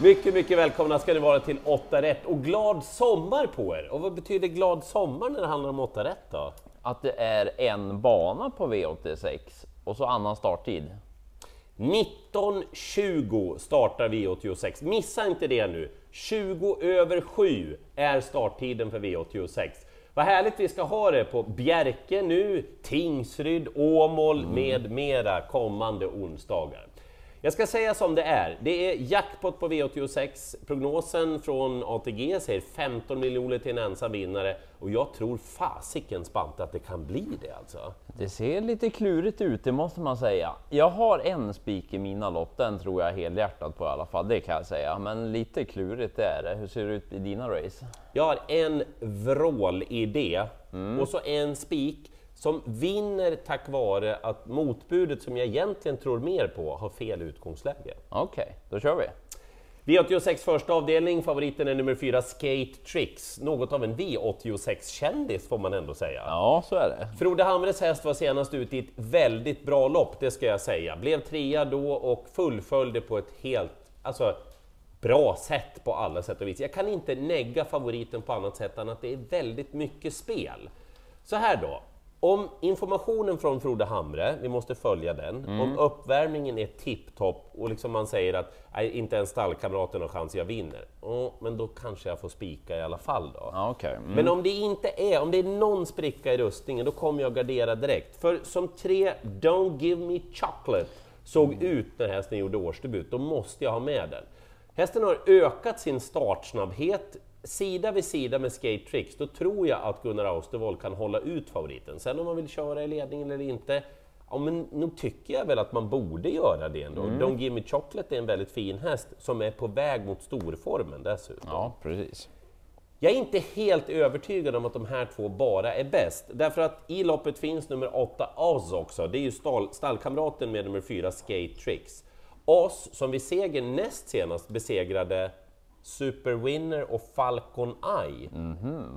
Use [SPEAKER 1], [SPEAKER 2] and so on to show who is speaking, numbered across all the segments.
[SPEAKER 1] Mycket, mycket välkomna ska ni vara till 8 rätt och glad sommar på er! Och vad betyder glad sommar när det handlar om 8 rätt då?
[SPEAKER 2] Att det är en bana på V86 och så annan starttid.
[SPEAKER 1] 19.20 startar V86. Missa inte det nu! 20 över 7 är starttiden för V86. Vad härligt vi ska ha det på Bjerke nu, Tingsryd, Åmål med mera kommande onsdagar. Jag ska säga som det är, det är jackpot på V86. Prognosen från ATG säger 15 miljoner till en ensam vinnare och jag tror fasiken spant att det kan bli det alltså.
[SPEAKER 2] Det ser lite klurigt ut, det måste man säga. Jag har en spik i mina lopp, den tror jag helhjärtat på i alla fall, det kan jag säga. Men lite klurigt är det. Hur ser det ut i dina race?
[SPEAKER 1] Jag har en vrålidé och så en spik som vinner tack vare att motbudet som jag egentligen tror mer på har fel utgångsläge.
[SPEAKER 2] Okej, då kör vi.
[SPEAKER 1] V86 första avdelning, favoriten är nummer 4 Skate Tricks. Något av en V86-kändis får man ändå säga.
[SPEAKER 2] Ja, så är det.
[SPEAKER 1] Frode Hamres häst var senast ute i ett väldigt bra lopp, det ska jag säga. Blev trea då och fullföljde på ett helt alltså, bra sätt på alla sätt och vis. Jag kan inte negga favoriten på annat sätt än att det är väldigt mycket spel. Så här då, om informationen från Frode Hamre, vi måste följa den, om uppvärmningen är tipptopp och liksom man säger att nej, inte ens stallkamraten har chans, jag vinner. Oh, men då kanske jag får spika i alla fall då.
[SPEAKER 2] Okej. Mm.
[SPEAKER 1] Men om det inte är, om det är någon spricka i rustningen, då kommer jag gardera direkt. För som tre Don't Give Me Chocolate såg ut när hästen gjorde årsdebut, då måste jag ha med den. Hästen har ökat sin startsnabbhet sida vid sida med Skate Tricks, då tror jag att Gunnar Austervoll kan hålla ut favoriten. Sen om man vill köra i ledningen eller inte, ja men nog tycker jag väl att man borde göra det ändå. Don't Give Me Chocolate är en väldigt fin häst som är på väg mot storformen dessutom.
[SPEAKER 2] Ja, precis.
[SPEAKER 1] Jag är inte helt övertygad om att de här två bara är bäst, därför att i loppet finns nummer 8 Oz också, det är ju stall, stallkamraten med nummer 4 Skate Tricks. Oz, som vid seger näst senast besegrade Superwinner och Falcon Eye.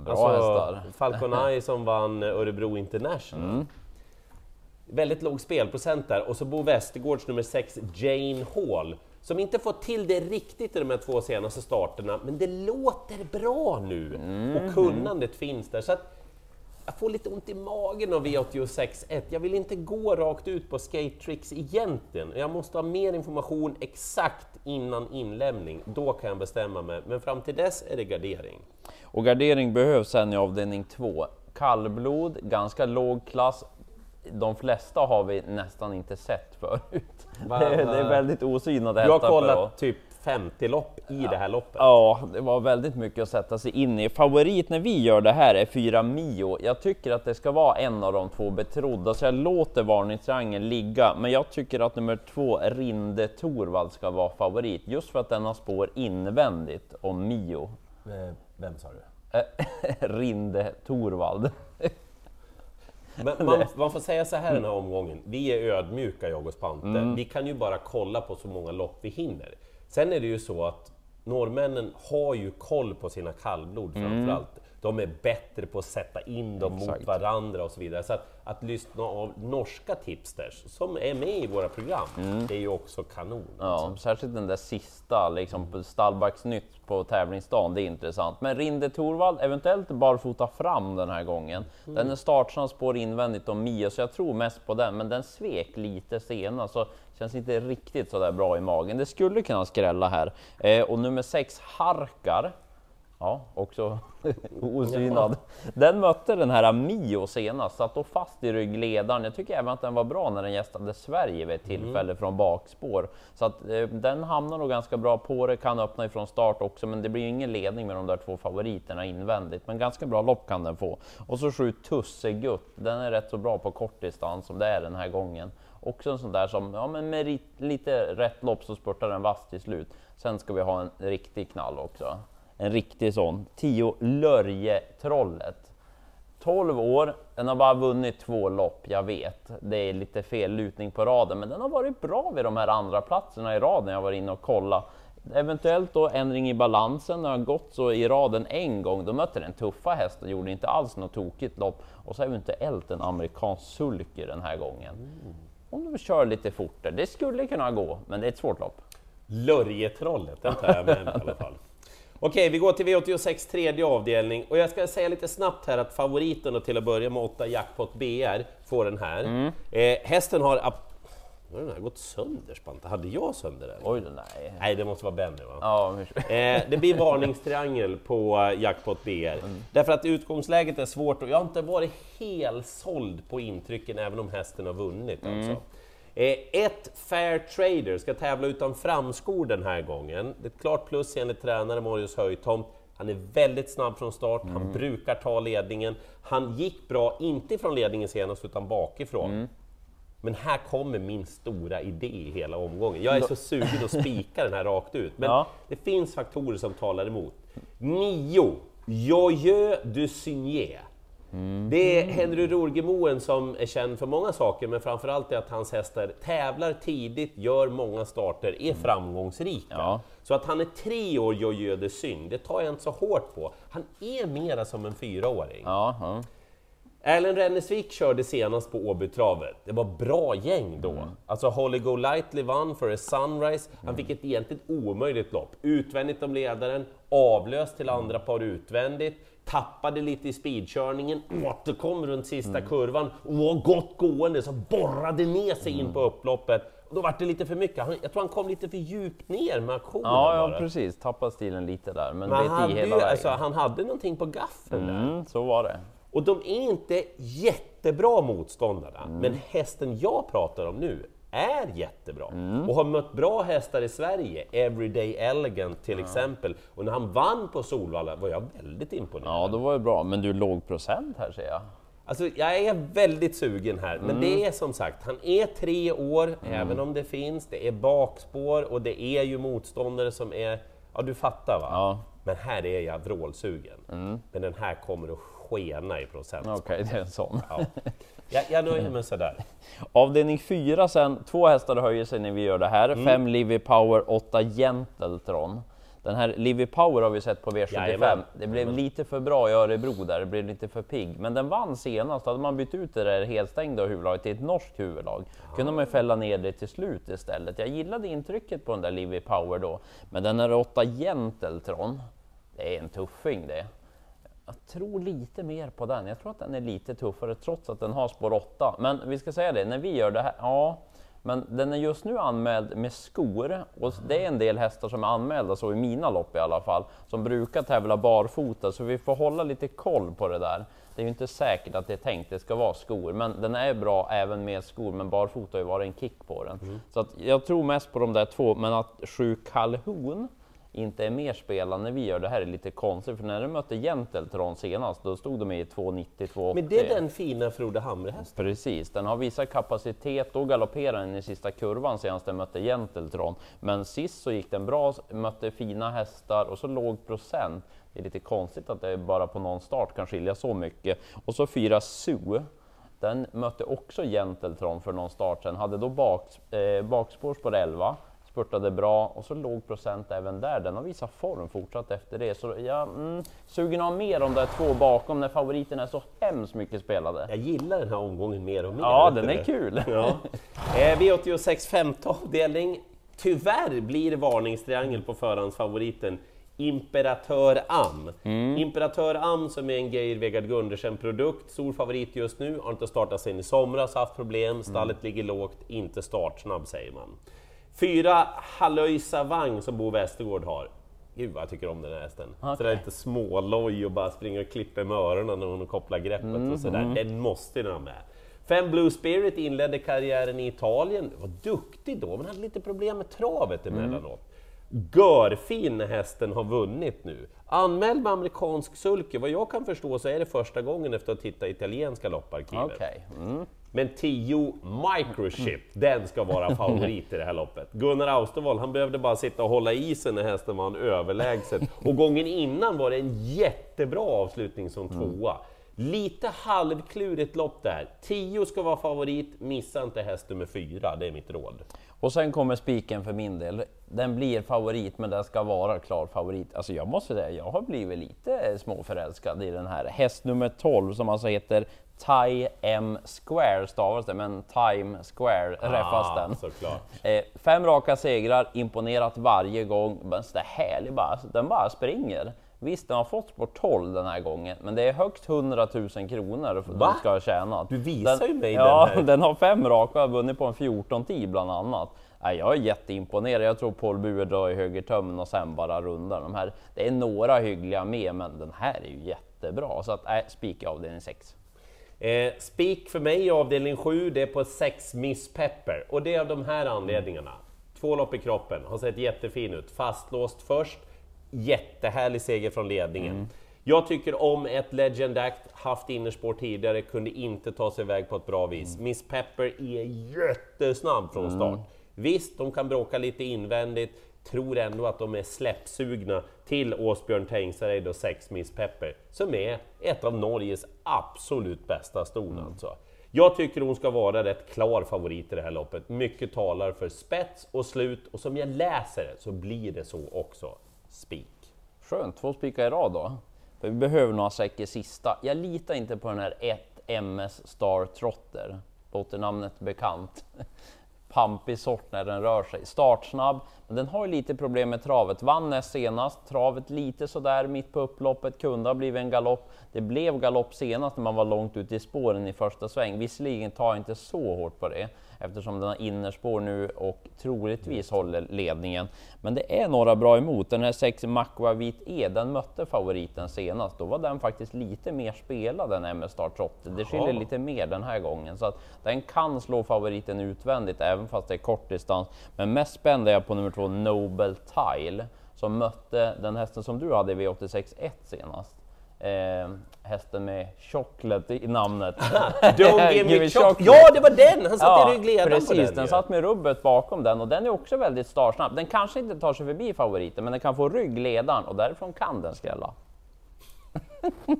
[SPEAKER 2] bra
[SPEAKER 1] Alltså,
[SPEAKER 2] hästar.
[SPEAKER 1] Falcon Eye som vann Örebro International. Väldigt låg spelprocent där. Och så Bo Westergårds nummer 6, Jane Hall, som inte fått till det riktigt i de här två senaste starterna, men det låter bra nu. Och kunnandet finns där. Så att jag får lite ont i magen av V86.1. Jag vill inte gå rakt ut på skate tricks egentligen. Jag måste ha mer information exakt innan inlämning. Då kan jag bestämma mig. Men fram till dess är det gardering.
[SPEAKER 2] Och gardering behövs sen i avdelning 2. Kallblod, ganska låg klass. De flesta har vi nästan inte sett förut.
[SPEAKER 1] Va-
[SPEAKER 2] Det, är- det är väldigt osynade
[SPEAKER 1] har
[SPEAKER 2] hästar för
[SPEAKER 1] kollat
[SPEAKER 2] att-
[SPEAKER 1] typ 50 lopp i det här loppet.
[SPEAKER 2] Ja, det var väldigt mycket att sätta sig in i. Favorit när vi gör det här är 4 Mio. Jag tycker att det ska vara en av de två betrodda, så jag låter varningstriangeln ligga. Men jag tycker att nummer två, Rinde Torvald, ska vara favorit, just för att den har spår invändigt om Mio.
[SPEAKER 1] Eh, Vem sa du?
[SPEAKER 2] Eh, Rinde Torvald.
[SPEAKER 1] Men man, man får säga så här den här omgången, vi är ödmjuka jag och Spante. Vi kan ju bara kolla på så många lopp vi hinner. Sen är det ju så att norrmännen har ju koll på sina kallblod framförallt. De är bättre på att sätta in dem
[SPEAKER 2] Exakt.
[SPEAKER 1] mot varandra och så vidare. Så att, att lyssna av norska tipsters som är med i våra program, det är ju också kanon.
[SPEAKER 2] Ja, särskilt den där sista, liksom Stallbacksnytt på tävlingsdagen, det är intressant. Men Rinde Torvald, eventuellt barfota fram den här gången. Den är startsnabb, spår invändigt om Mio, så jag tror mest på den. Men den svek lite senast, så känns inte riktigt så där bra i magen. Det skulle kunna skrälla här. Eh, och nummer sex, Harkar. Ja, också osynad. Den mötte den här Mio senast, satt då fast i ryggledaren. Jag tycker även att den var bra när den gästade Sverige vid ett tillfälle från bakspår. Så att eh, den hamnar nog ganska bra på det, kan öppna ifrån start också, men det blir ingen ledning med de där två favoriterna invändigt. Men ganska bra lopp kan den få. Och så sju Tussegutt, den är rätt så bra på kortdistans som det är den här gången. Också en sån där som, ja men med lite rätt lopp så spurtar den vass till slut. Sen ska vi ha en riktig knall också. En riktig sån. 10 Lörjetrollet. 12 år, den har bara vunnit två lopp, jag vet. Det är lite fel lutning på raden, men den har varit bra vid de här andra platserna i raden. Jag var inne och kollade. Eventuellt då ändring i balansen, den har gått så i raden en gång. Då mötte den tuffa häst och gjorde inte alls något tokigt lopp. Och så eventuellt en amerikansk sulky den här gången. Om de kör lite fortare, det skulle kunna gå, men det är ett svårt lopp.
[SPEAKER 1] Lörjetrollet, den tar jag med mig i alla fall. Okej, vi går till V86 tredje avdelning och jag ska säga lite snabbt här att favoriten och till att börja med 8 Jackpot BR får den här.
[SPEAKER 2] Mm.
[SPEAKER 1] Eh, hästen har... Nu har den här gått sönder Spanta, hade jag sönder den?
[SPEAKER 2] Oj, nej.
[SPEAKER 1] Nej, det måste vara Benny va?
[SPEAKER 2] Ja,
[SPEAKER 1] Eh, det blir varningstriangel på eh, Jackpot BR. Därför att utgångsläget är svårt och jag har inte varit helt såld på intrycken även om hästen har vunnit. Alltså. Eh, ett Fair Trader ska tävla utan framskor den här gången. Det är ett klart plus enligt tränare Marius Höjtomt. Han är väldigt snabb från start, han brukar ta ledningen. Han gick bra, inte från ledningen senast, utan bakifrån. Men här kommer min stora idé i hela omgången. Jag är så sugen att spika den här rakt ut, men
[SPEAKER 2] Ja.
[SPEAKER 1] det finns faktorer som talar emot. 9. Joyeux du Signé. Det är Henry Rourgemoen som är känd för många saker, men framförallt är att hans hästar tävlar tidigt, gör många starter, är framgångsrika.
[SPEAKER 2] Ja.
[SPEAKER 1] Så att han är tre år Joyeux de Syn, det tar jag inte så hårt på. Han är mera som en fyraåring.
[SPEAKER 2] ja, ja.
[SPEAKER 1] Erlend Rennesvik körde senast på Åbytravet. Det var bra gäng då. Alltså Holly Go Lightly vann för a Sunrise. Han fick ett egentligen omöjligt lopp. Utvändigt om ledaren, avlöst till andra par utvändigt, tappade lite i speedkörningen, återkom runt sista kurvan och var gott gående, så borrade ner sig in på upploppet. Och då var det lite för mycket. Han, jag tror han kom lite för djupt ner med aktionen
[SPEAKER 2] ja, ja precis. Tappade stilen lite där, men,
[SPEAKER 1] Men han hade, ju, alltså, han hade någonting på gaffeln där.
[SPEAKER 2] Mm, så var det.
[SPEAKER 1] Och de är inte jättebra motståndarna, men hästen jag pratar om nu är jättebra och har mött bra hästar i Sverige, Everyday Elegant till exempel. Och när han vann på Solvalla var jag väldigt imponerad.
[SPEAKER 2] Ja, då var det bra. Men du, låg procent här ser jag.
[SPEAKER 1] Alltså, jag är väldigt sugen här, men det är som sagt, han är tre år, även om det finns, det är bakspår och det är ju motståndare som är, ja du fattar va?
[SPEAKER 2] Ja.
[SPEAKER 1] Men här är jag vrålsugen. Men den här kommer att skena i procent.
[SPEAKER 2] Okej, det är en sån.
[SPEAKER 1] Ja. Jag, jag nöjer mig sådär.
[SPEAKER 2] Avdelning 4 sen, två hästar höjer sig när vi gör det här.
[SPEAKER 1] Mm.
[SPEAKER 2] Fem Livy Power, åtta Genteltron. Den här Livy Power har vi sett på V75.
[SPEAKER 1] Jajamän.
[SPEAKER 2] Det blev lite för bra i Örebro där, det blev lite för pigg. Men den vann senast, hade man bytt ut det där helstängda huvudlaget till ett norskt huvudlag, kunde man ju fälla ner det till slut istället. Jag gillade intrycket på den där Livy Power då. Men den här åtta Genteltron, det är en tuffing det. Jag tror lite mer på den. Jag tror att den är lite tuffare trots att den har spår 8. Men vi ska säga det, när vi gör det här, ja, men den är just nu anmäld med skor och det är en del hästar som är anmälda så i mina lopp i alla fall, som brukar tävla barfota så vi får hålla lite koll på det där. Det är ju inte säkert att det är tänkt det ska vara skor, men den är bra även med skor, men barfota har ju varit en kick på den. Så att jag tror mest på de där två, men att sju Calhoun inte är mer spelad när vi gör det här är lite konstigt, för när de mötte Genteltron senast, då stod de i 2,90-2,80.
[SPEAKER 1] Men det är den fina Frode Hamre-hästen.
[SPEAKER 2] Precis, den har visat kapacitet, då galopperade den i sista kurvan senast den mötte Genteltron. Men sist så gick den bra, mötte fina hästar och så låg procent. Det är lite konstigt att det bara på någon start kan skilja så mycket. Och så fyra Sue. Den mötte också Genteltron för någon start sen, hade då bak, eh, bakspår på 11, spurtade bra och så låg procent även där. Den har visat form fortsatt efter det. Så jag mm, sugen av mer om de två bakom när favoriten är så hemskt mycket spelade.
[SPEAKER 1] Jag gillar den här omgången mer och mer.
[SPEAKER 2] Ja, den är
[SPEAKER 1] det?
[SPEAKER 2] kul.
[SPEAKER 1] Ja. Eh, V86 femte avdelning. Tyvärr blir det varningstriangel på förhandsfavoriten Imperatör Am.
[SPEAKER 2] Mm.
[SPEAKER 1] Imperatör Am som är en Geir Vegard Gundersen-produkt, stor favorit just nu, har inte startat sen i somras, haft problem, stallet
[SPEAKER 2] Mm.
[SPEAKER 1] ligger lågt, inte startsnabb säger man. Fyra Hallöj Savang som Bo Westergård har. Gud vad jag tycker om den här hästen. Så det är lite småloj och bara springer och klipper med öronen när hon kopplar greppet
[SPEAKER 2] Mm,
[SPEAKER 1] och sådär. Den måste den ha med. Fem Blue Spirit inledde karriären i Italien, var duktig då, men hade lite problem med travet emellanåt. Görfin när hästen har vunnit nu. Anmäld med amerikansk sulke, vad jag kan förstå så är det första gången efter att titta i italienska lopparkivet.
[SPEAKER 2] Okej. Mm.
[SPEAKER 1] Men 10 Microchip, den ska vara favorit i det här loppet. Gunnar Austerwald, han behövde bara sitta och hålla i sig när hästen vann överlägset. Och gången innan var det en jättebra avslutning som tvåa. Lite halvklurigt lopp där. 10 ska vara favorit, missa inte häst nummer 4, det är mitt råd.
[SPEAKER 2] Och sen kommer spiken för min del. Den blir favorit, men den ska vara klar favorit. Alltså jag måste säga, jag har blivit lite småförälskad i den här. Häst nummer 12 som alltså heter Time Square stavas det, men Time Square räffas
[SPEAKER 1] Ah,
[SPEAKER 2] den.
[SPEAKER 1] såklart.
[SPEAKER 2] Eh, fem raka segrar, imponerat varje gång. Men så härlig bara, den bara springer. Visst, den har fått sport 12 den här gången, men det är högst 100 000 kronor
[SPEAKER 1] Va?
[SPEAKER 2] den ska ha tjänat.
[SPEAKER 1] Du visar ju mig
[SPEAKER 2] ja,
[SPEAKER 1] den här.
[SPEAKER 2] den har fem raka och vunnit på en 14-tid bland annat. Nej, jag är jätteimponerad. Jag tror Paul Bure drar i högertömmen och sen bara rundar de här. Det är några hyggliga med, men den här är ju jättebra. Så att, nej, spik i avdelning 6.
[SPEAKER 1] Eh, spik för mig i avdelning 7, det är på 6 Miss Pepper. Och det är av de här anledningarna. Två lopp i kroppen, har sett jättefin ut. Fastlåst först, jättehärlig seger från ledningen. Jag tycker om ett Legend Act, haft innerspår tidigare, kunde inte ta sig iväg på ett bra vis. Miss Pepper är jättesnabb från start. Visst, de kan bråka lite invändigt, tror ändå att de är släppsugna till Åsbjörn Tengsareid och 6 Miss Pepper, som är ett av Norges absolut bästa ston alltså. Jag tycker hon ska vara rätt klar favorit i det här loppet. Mycket talar för spets och slut och som jag läser det så blir det så också. Spik.
[SPEAKER 2] Skönt, två spikar i rad då. För vi behöver några säker sista. Jag litar inte på den här 1 MS Star Trotter. Låter namnet bekant. Pampig sort när den rör sig. Startsnabb, den har ju lite problem med travet. Vann näst senast, travet lite sådär mitt på upploppet, kunde ha blivit en galopp. Det blev galopp senast när man var långt ute i spåren i första sväng. Visserligen tar jag inte så hårt på det eftersom den har innerspår nu och troligtvis håller ledningen. Men det är några bra emot. Den här 6 Macqua Vit E, den mötte favoriten senast. Då var den faktiskt lite mer spelad än MS Star Trotter. Det skiljer lite mer den här gången så att den kan slå favoriten utvändigt även fast det är kort distans. Men mest spänd är jag på nummer två Nobel Tile som mötte den hästen som du hade i V86 1 senast. Eh, hästen med chocolate i namnet.
[SPEAKER 1] Don't
[SPEAKER 2] give
[SPEAKER 1] me
[SPEAKER 2] me
[SPEAKER 1] choc-
[SPEAKER 2] chocolate.
[SPEAKER 1] Ja, det var den! Han satt i ryggledaren
[SPEAKER 2] precis,
[SPEAKER 1] på den.
[SPEAKER 2] den
[SPEAKER 1] ju.
[SPEAKER 2] satt med rubbet bakom den och den är också väldigt startsnabb. Den kanske inte tar sig förbi favoriten, men den kan få ryggledaren och därifrån kan den skrälla.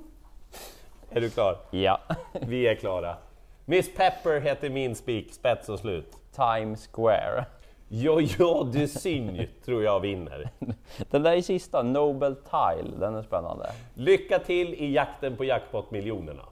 [SPEAKER 1] Är du klar?
[SPEAKER 2] Ja,
[SPEAKER 1] Vi är klara. Miss Pepper heter min spik, spets och slut.
[SPEAKER 2] Times Square.
[SPEAKER 1] Ja, ja, du synj tror jag vinner.
[SPEAKER 2] Den där i sista, Nobel Tile, den är spännande.
[SPEAKER 1] Lycka till i jakten på jackpot-miljonerna.